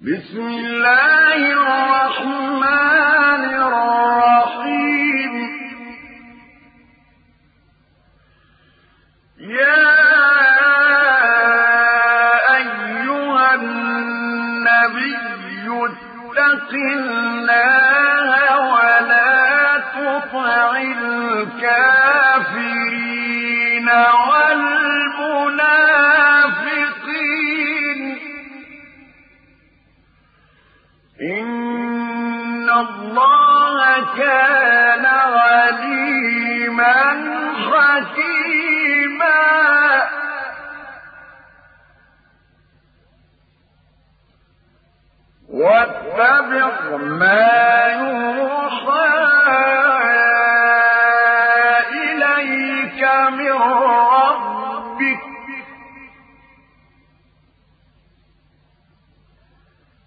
بسم الله الرحمن الرحيم. يا أيها النبي اتق واتبع ما يوحى إليك من ربك.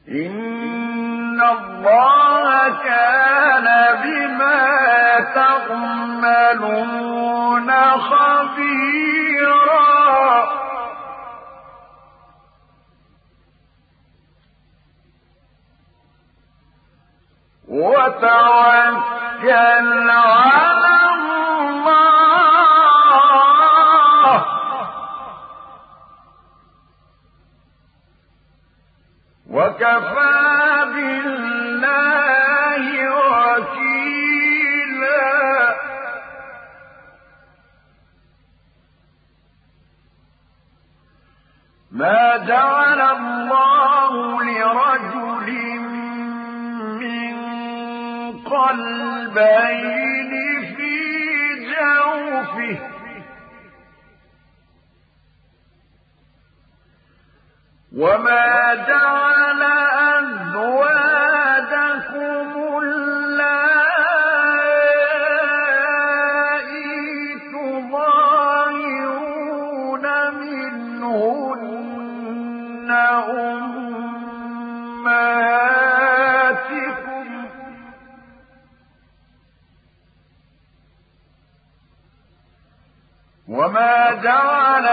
إن الله كان بما تعملون خبيرا. وتوكل على الله. وكفى وما جعل أزواجكم اللائي تظاهرون منهن وما جعل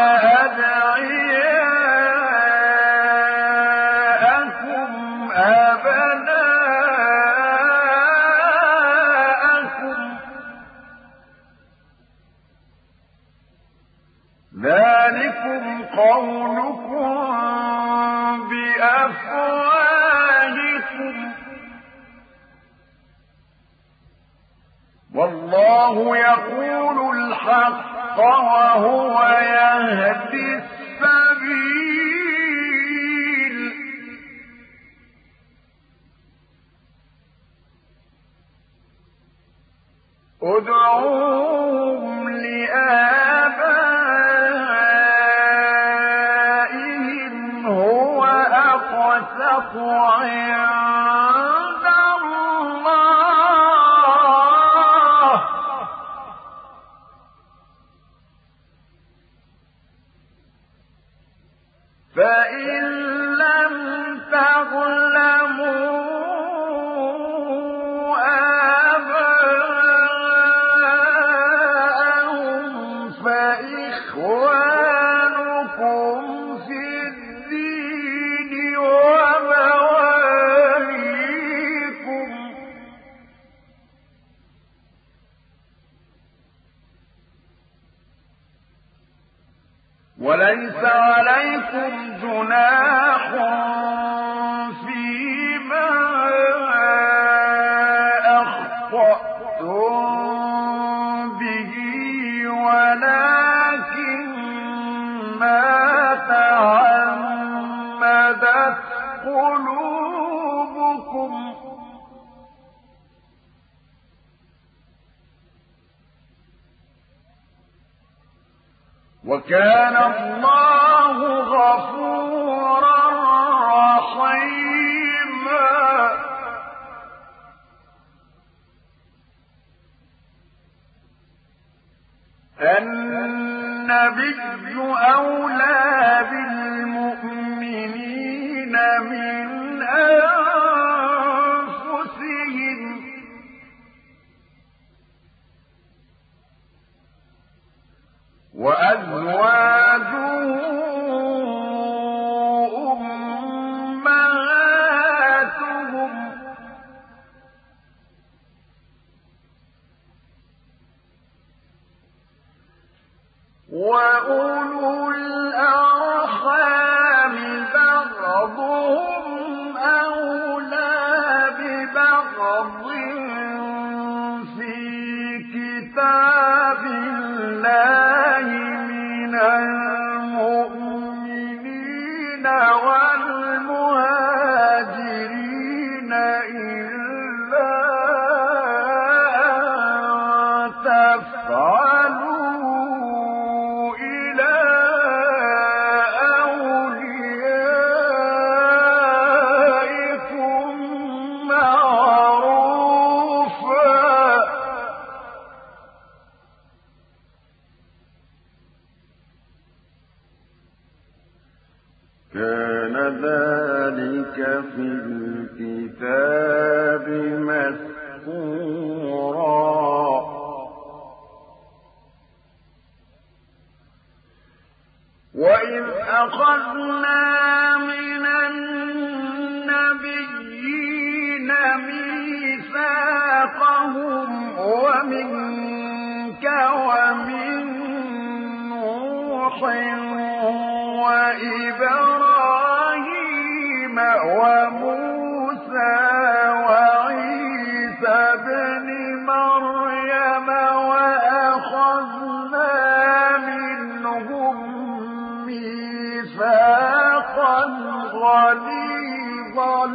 ميثاقا غليظا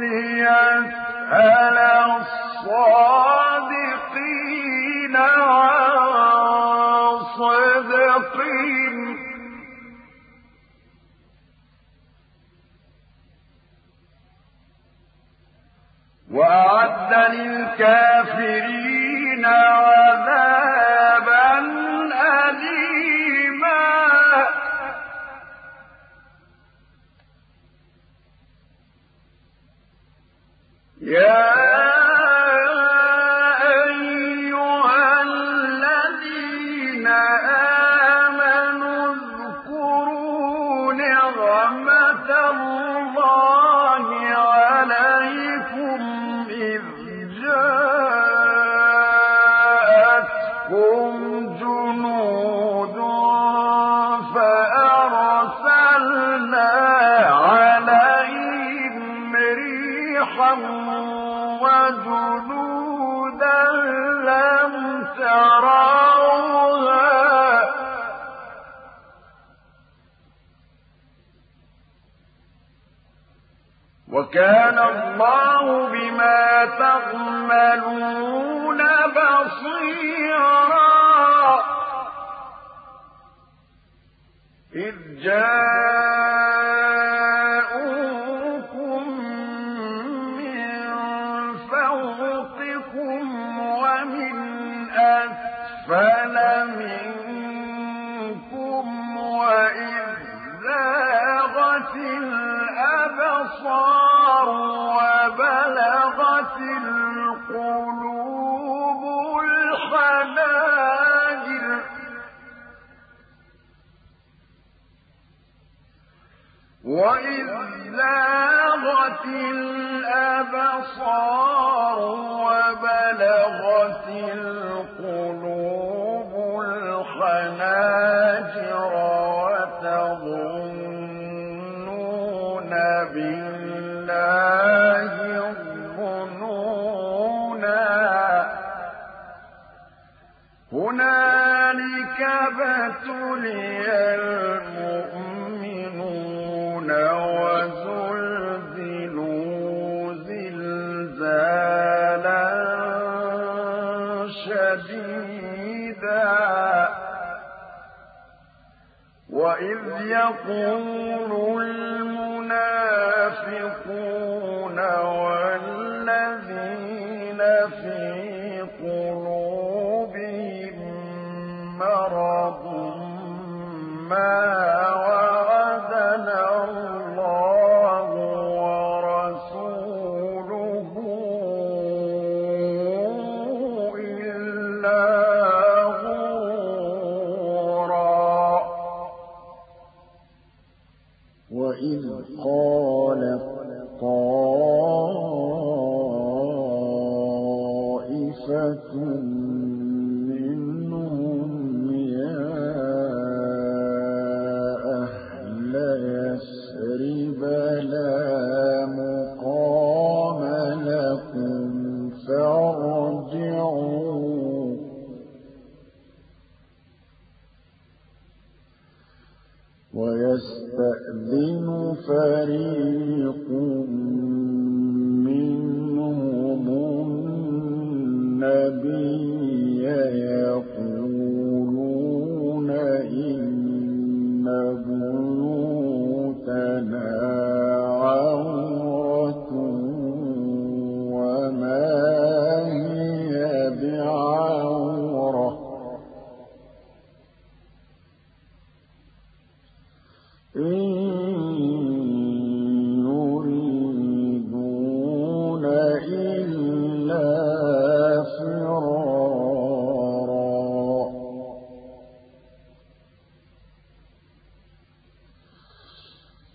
ليسأل الصادقين عن صدقهم وأعد للكافرين عذابا يا وكان الله بما تعملون بصيرا. إذ جاء وَإِذَا زاغت الأبصار وبلغت الأبصار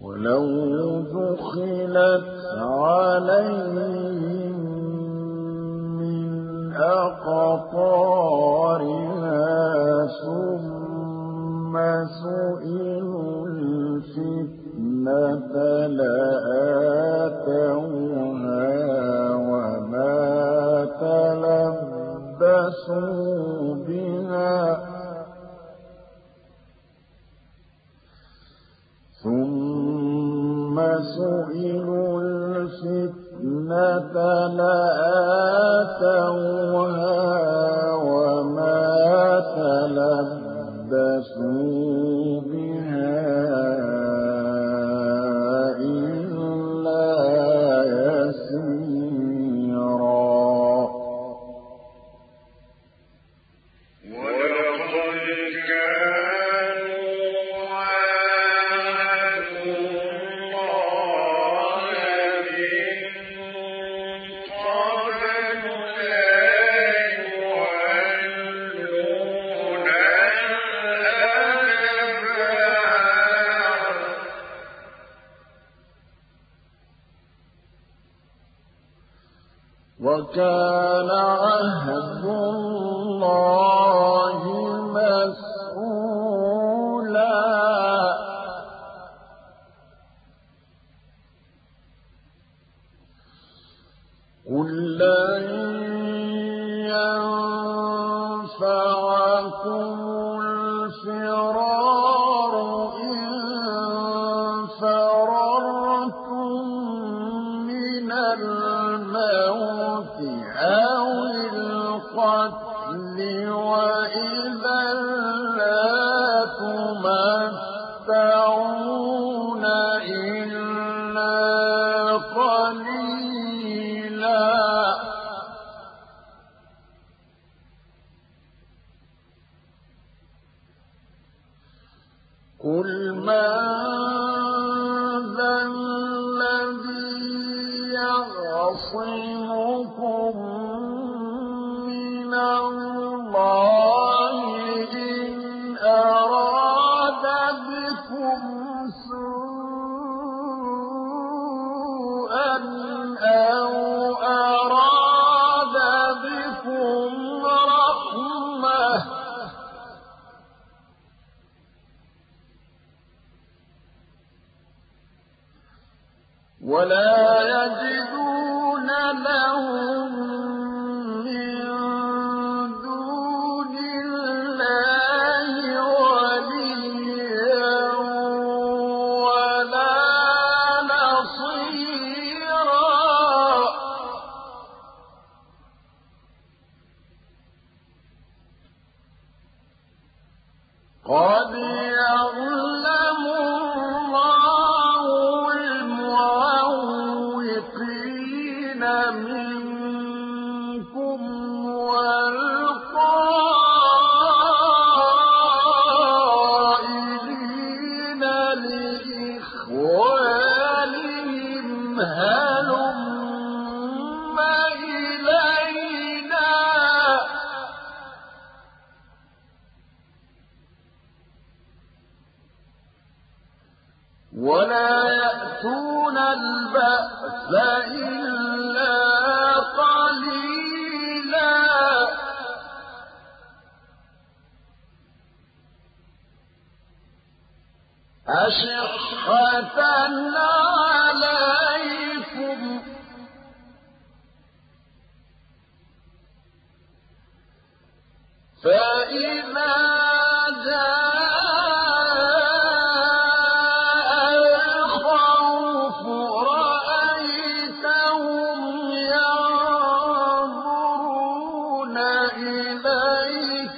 ولو دخلت عليهم من أقطارها ثم سئلوا الفتنة لَا لا قل ماذا الذي يعصي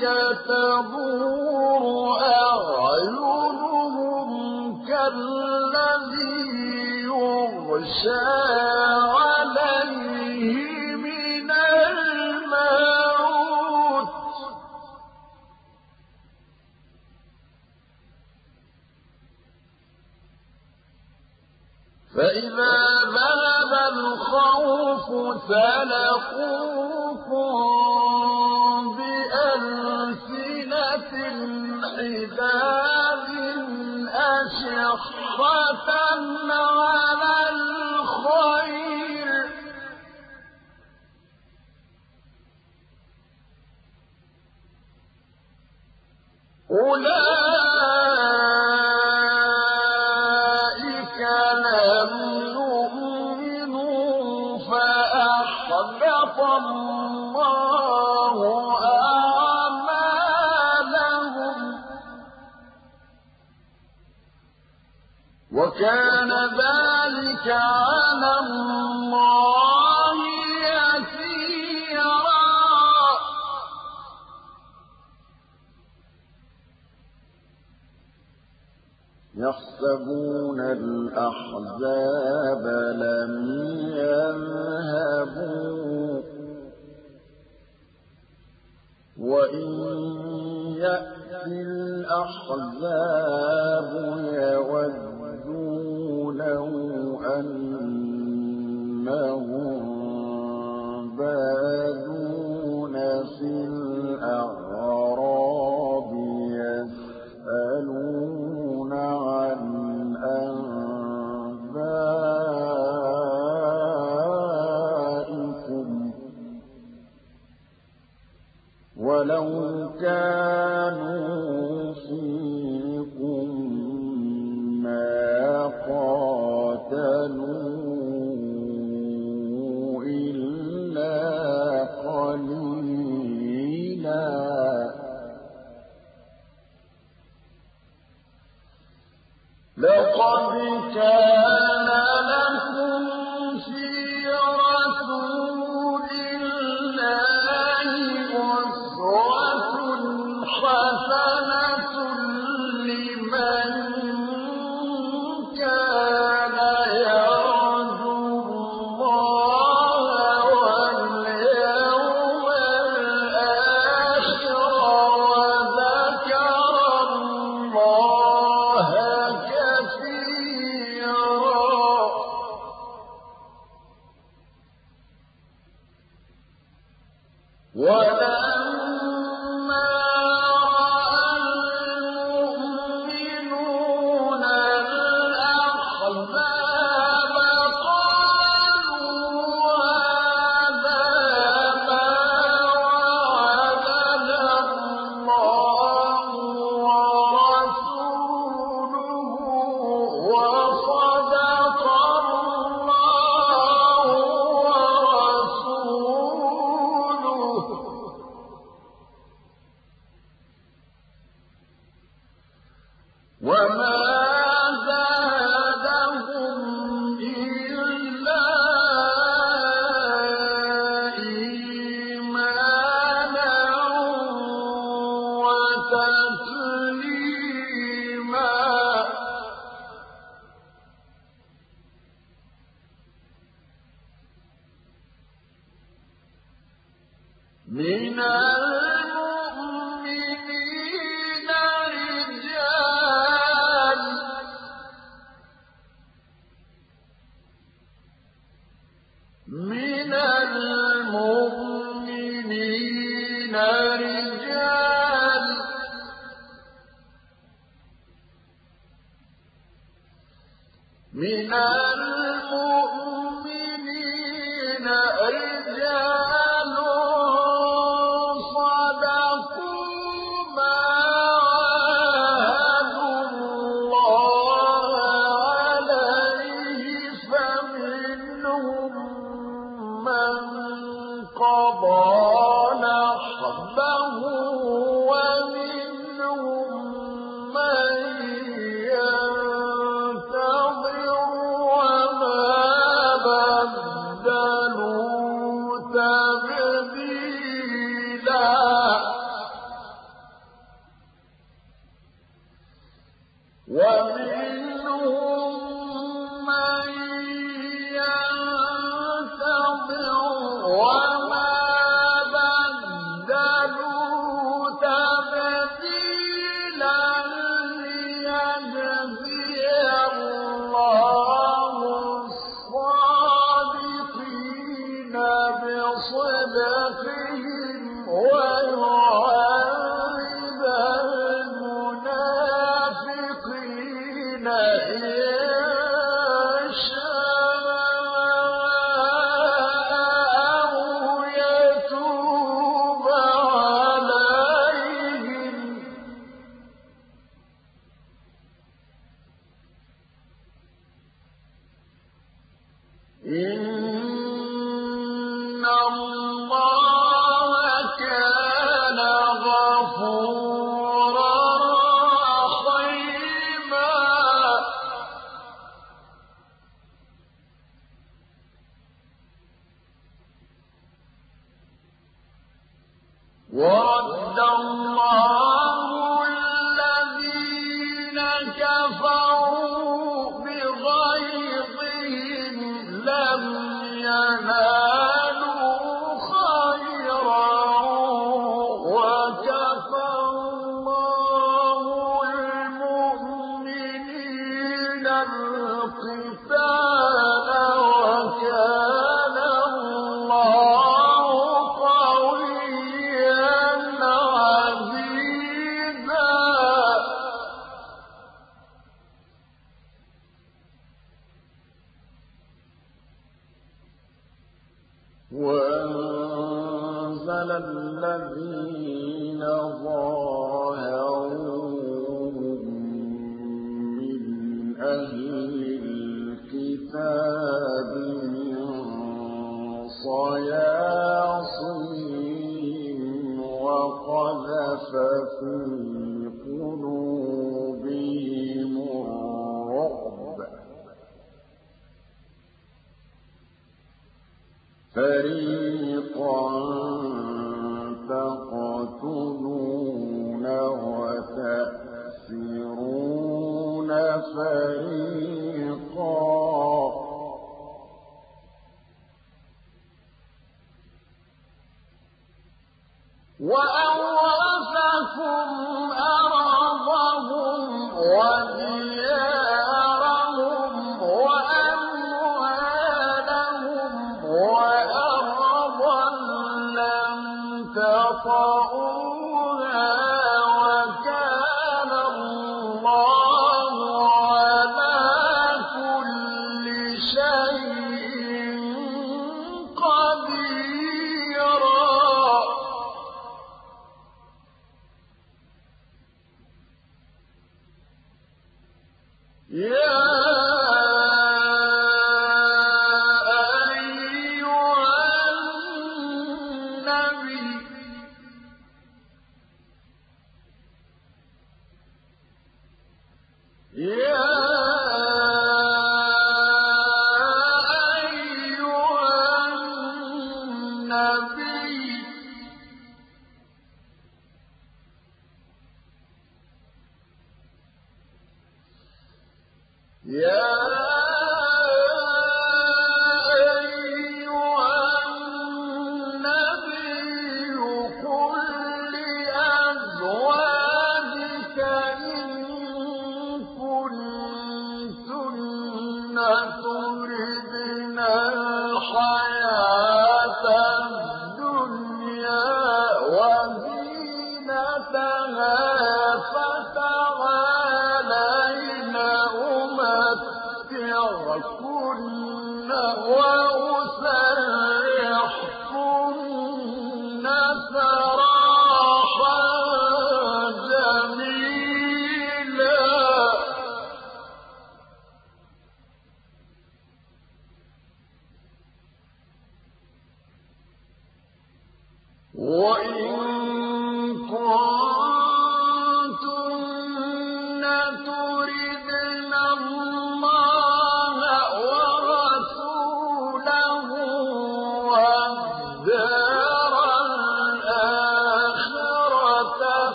كسبوا وكان الله يسيرا. يحسبون الأحزاب لم يذهبوا. وإن يأتي الأحزاب يود لقد كان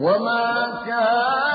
وما كان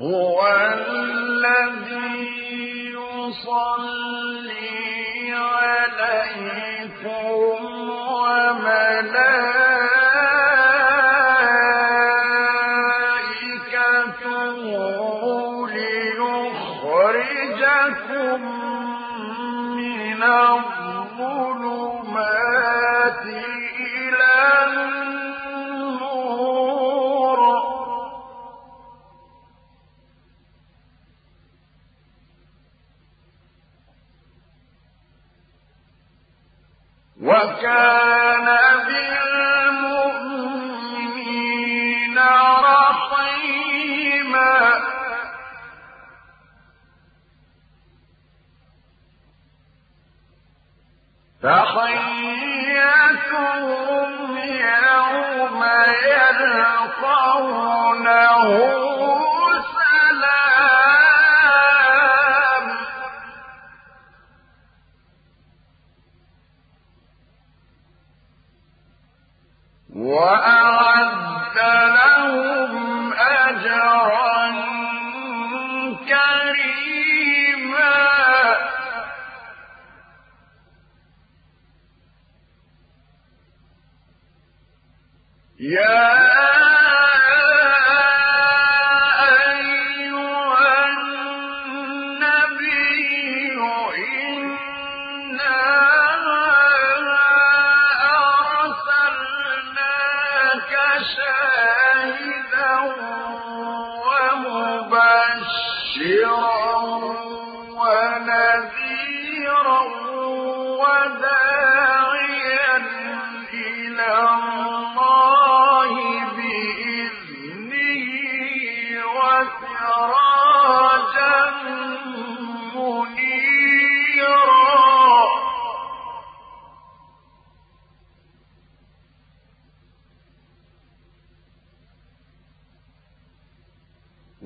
هو الذي يصلي عليكم وملائكته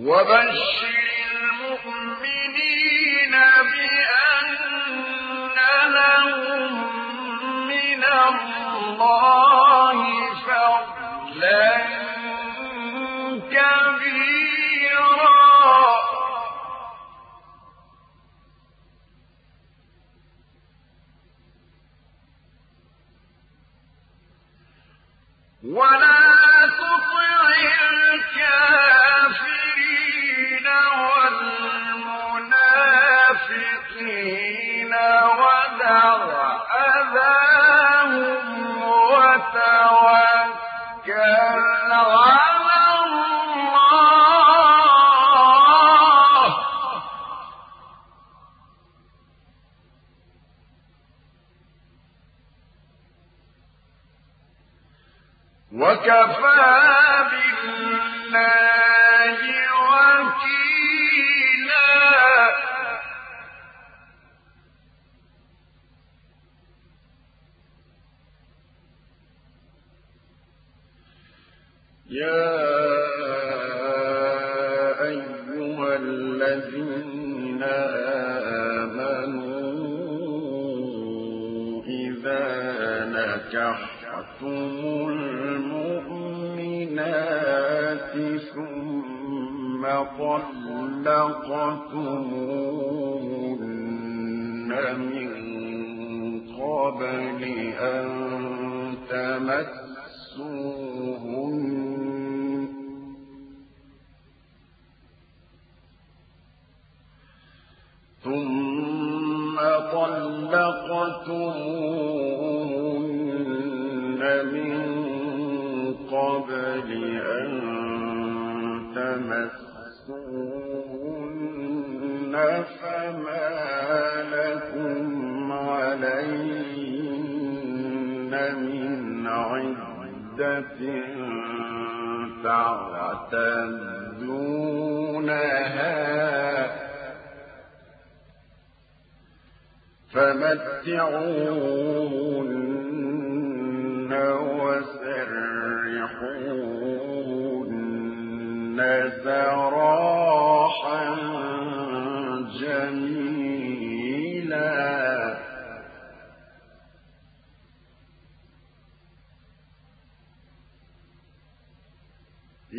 وبشر المؤمنين بأن لهم من الله تعتدونها فمتعون وسرحون سراحا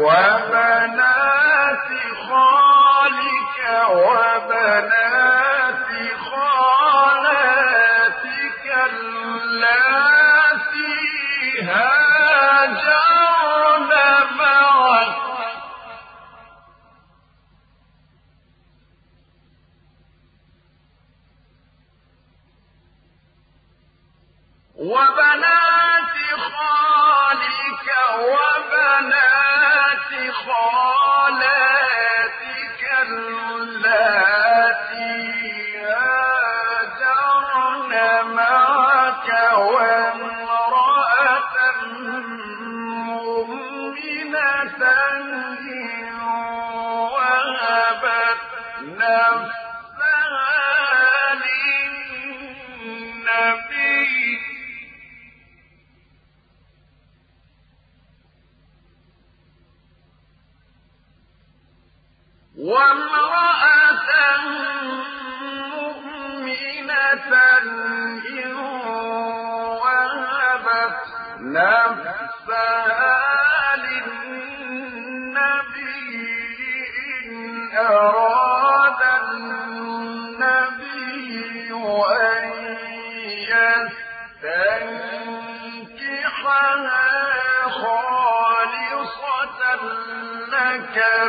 وبنات خالك وبنات خالاتك اللاتي هاجرن وَلَا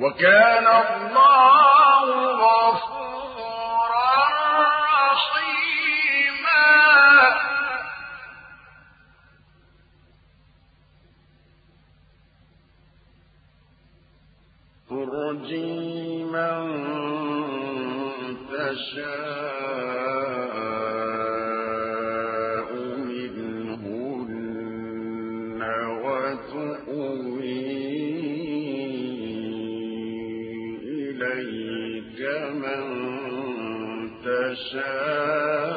وكان الله إليك من تشاء.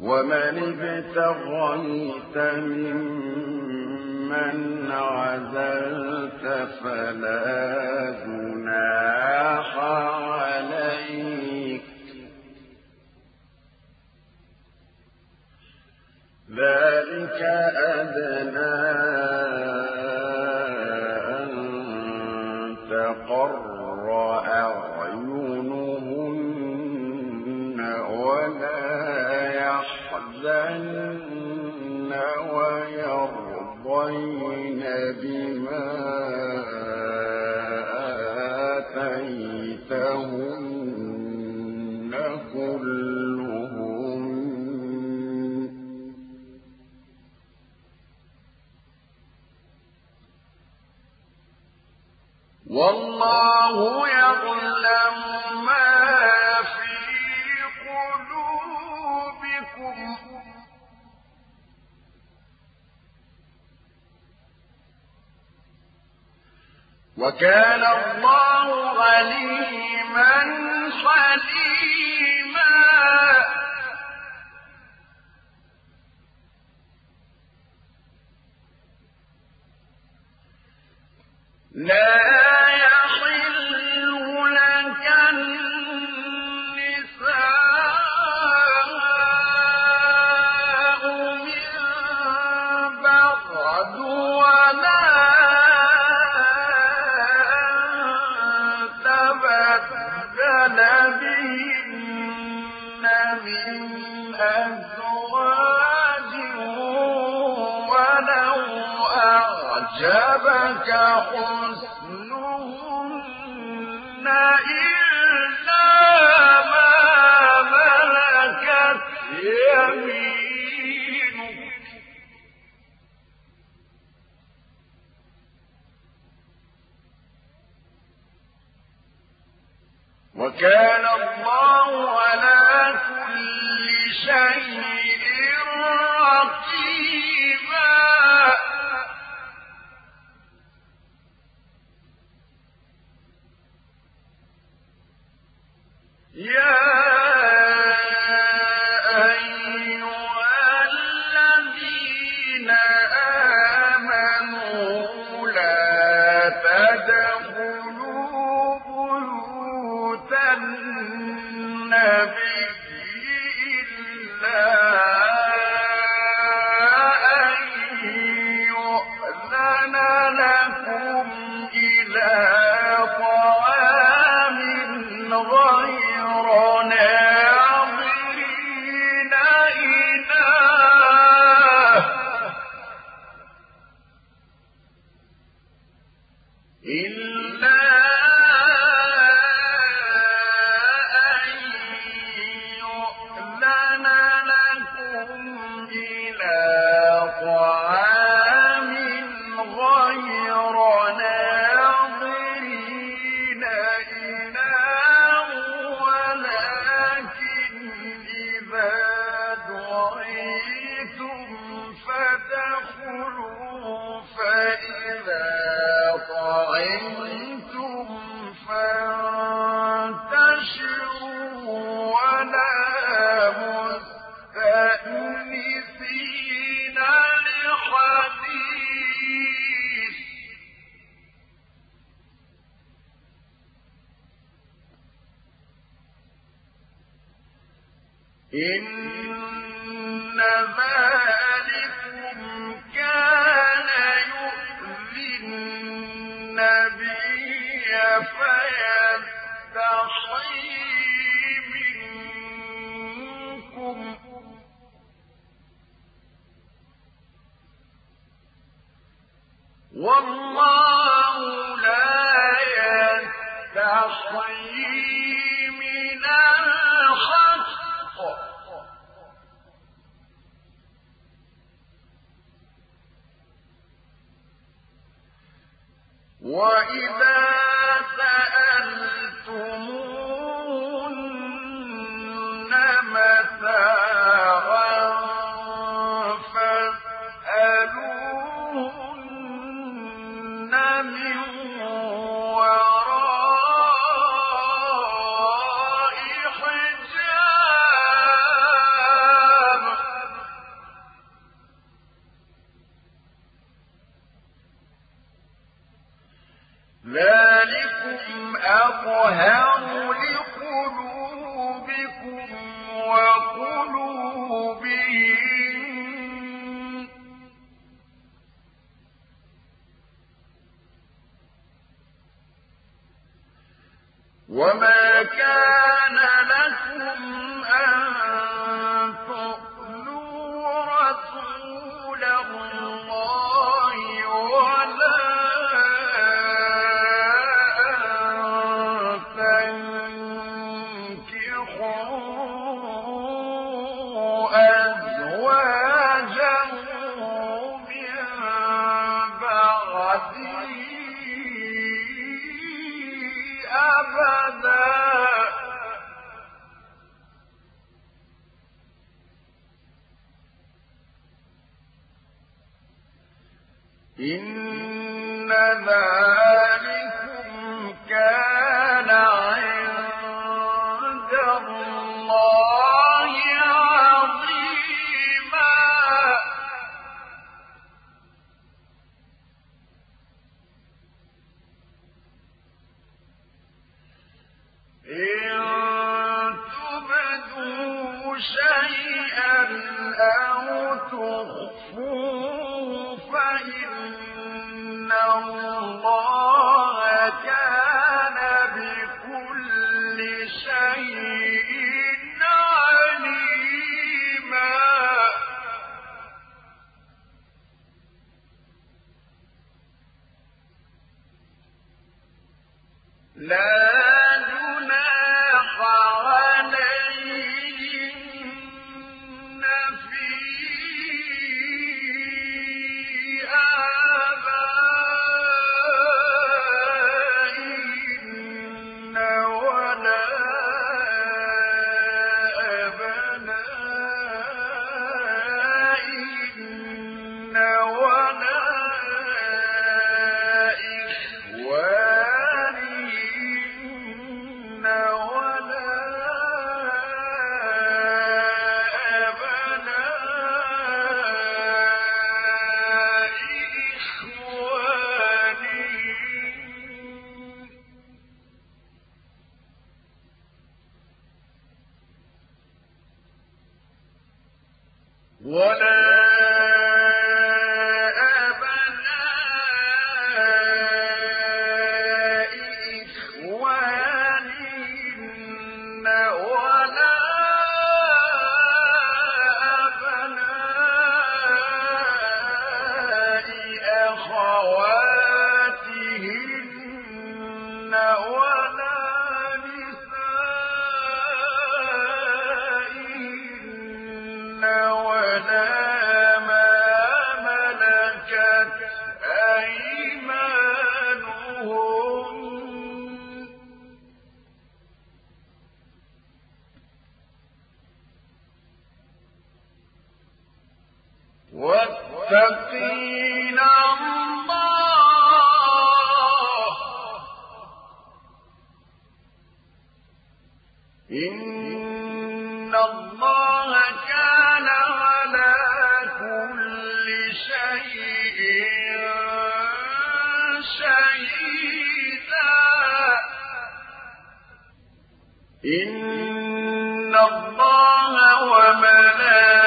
ومن ابتغيت ممن عزلت فلا جناح عليك. ذلك أدنى والله يعلم ما في قلوبكم. وكان الله عليما حليما. لا حسنهن إلا ما وكان الله على كل شيء شيئا أو تخفوه إن الله كان على كل شيء شهيدا إن الله وملائكته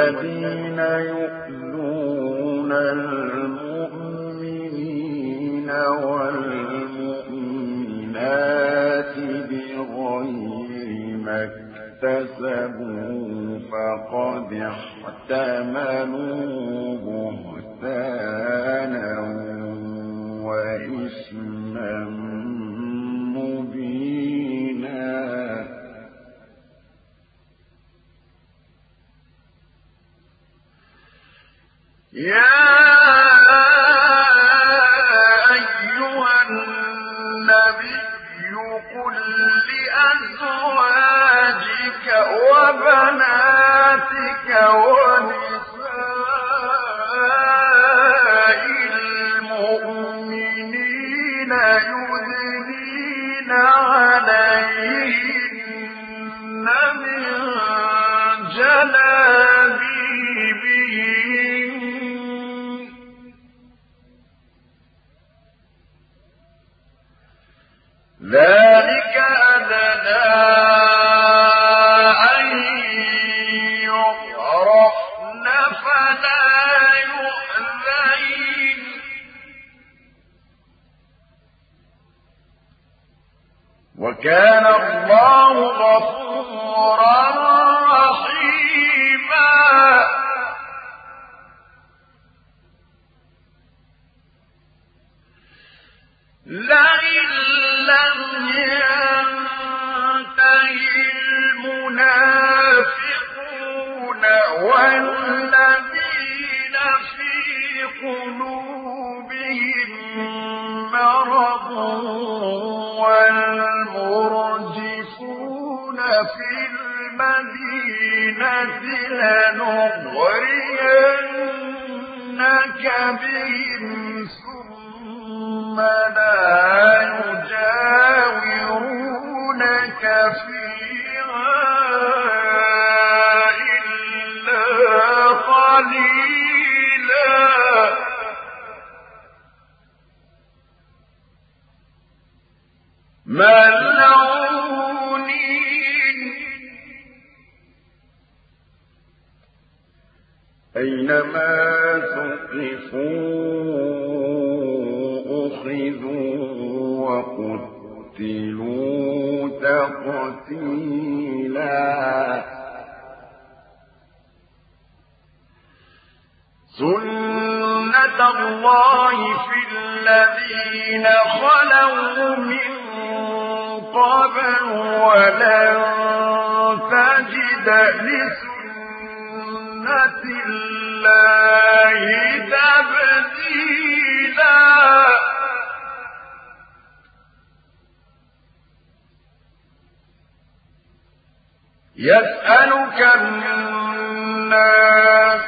الذي وقتلوا تقتيلا سنة الله في الذين خلوا من قبل ولن تجد لسنة الله تبديلا يسألك الناس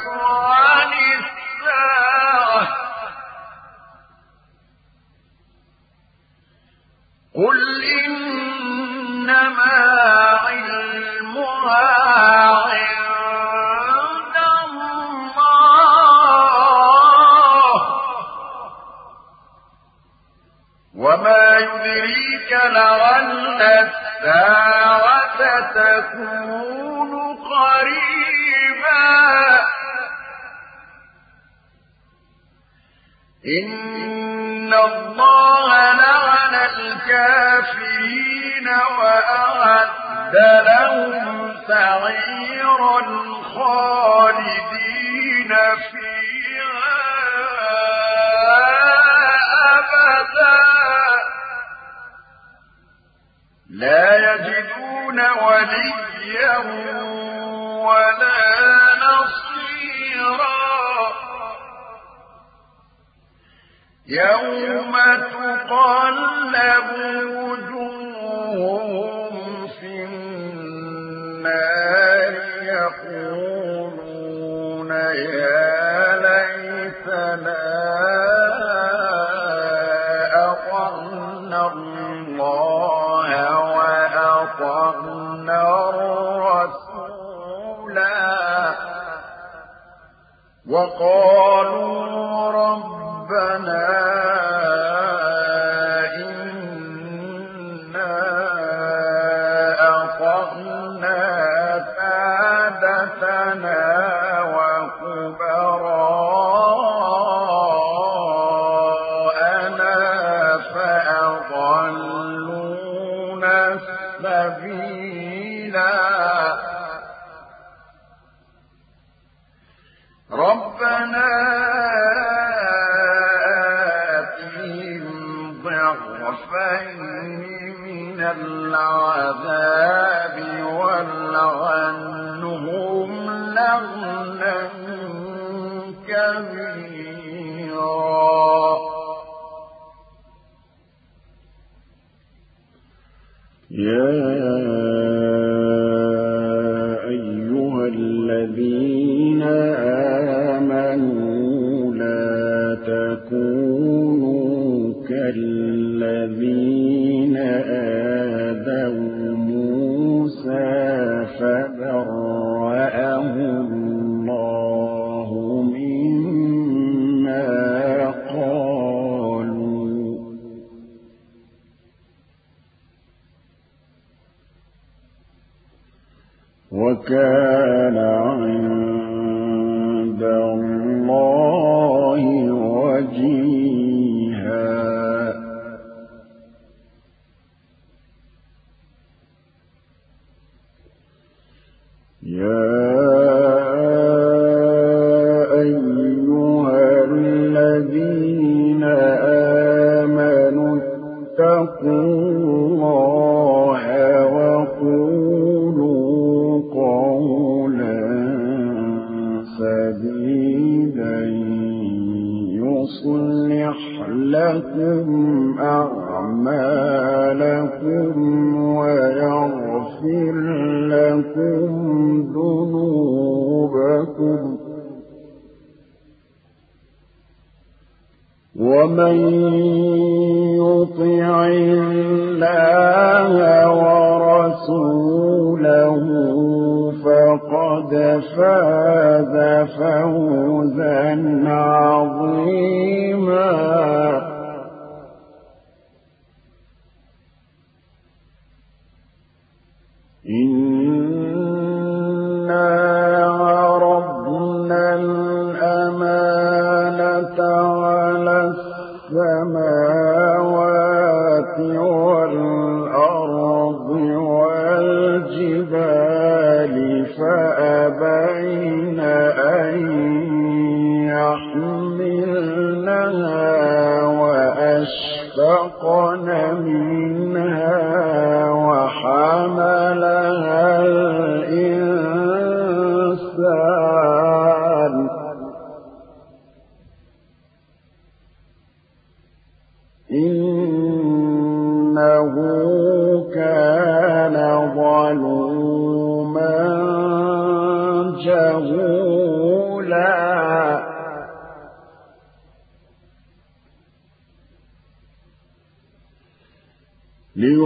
عن الساعة. قل إنما علمها عند الله. وما يدريك لعل الساعة تكون قريبا. إن الله لعن الكافرين وأعد لهم سعيرا خالدين فيها أبدا. لا يجدون وليا ولا نصيرا. يوم تقلب وجوههم وقالوا ومن يطع الله ورسوله فقد فاز فوزا عظيما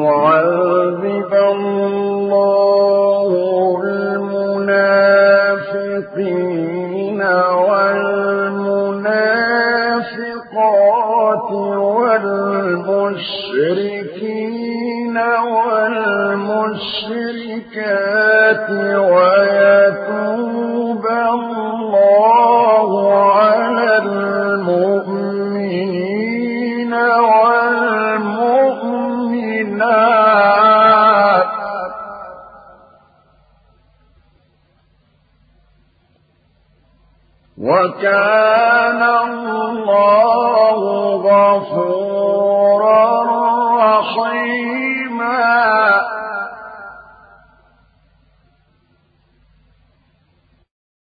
يعذب الله المنافقين والمنافقات والمشركات والمشركات وكان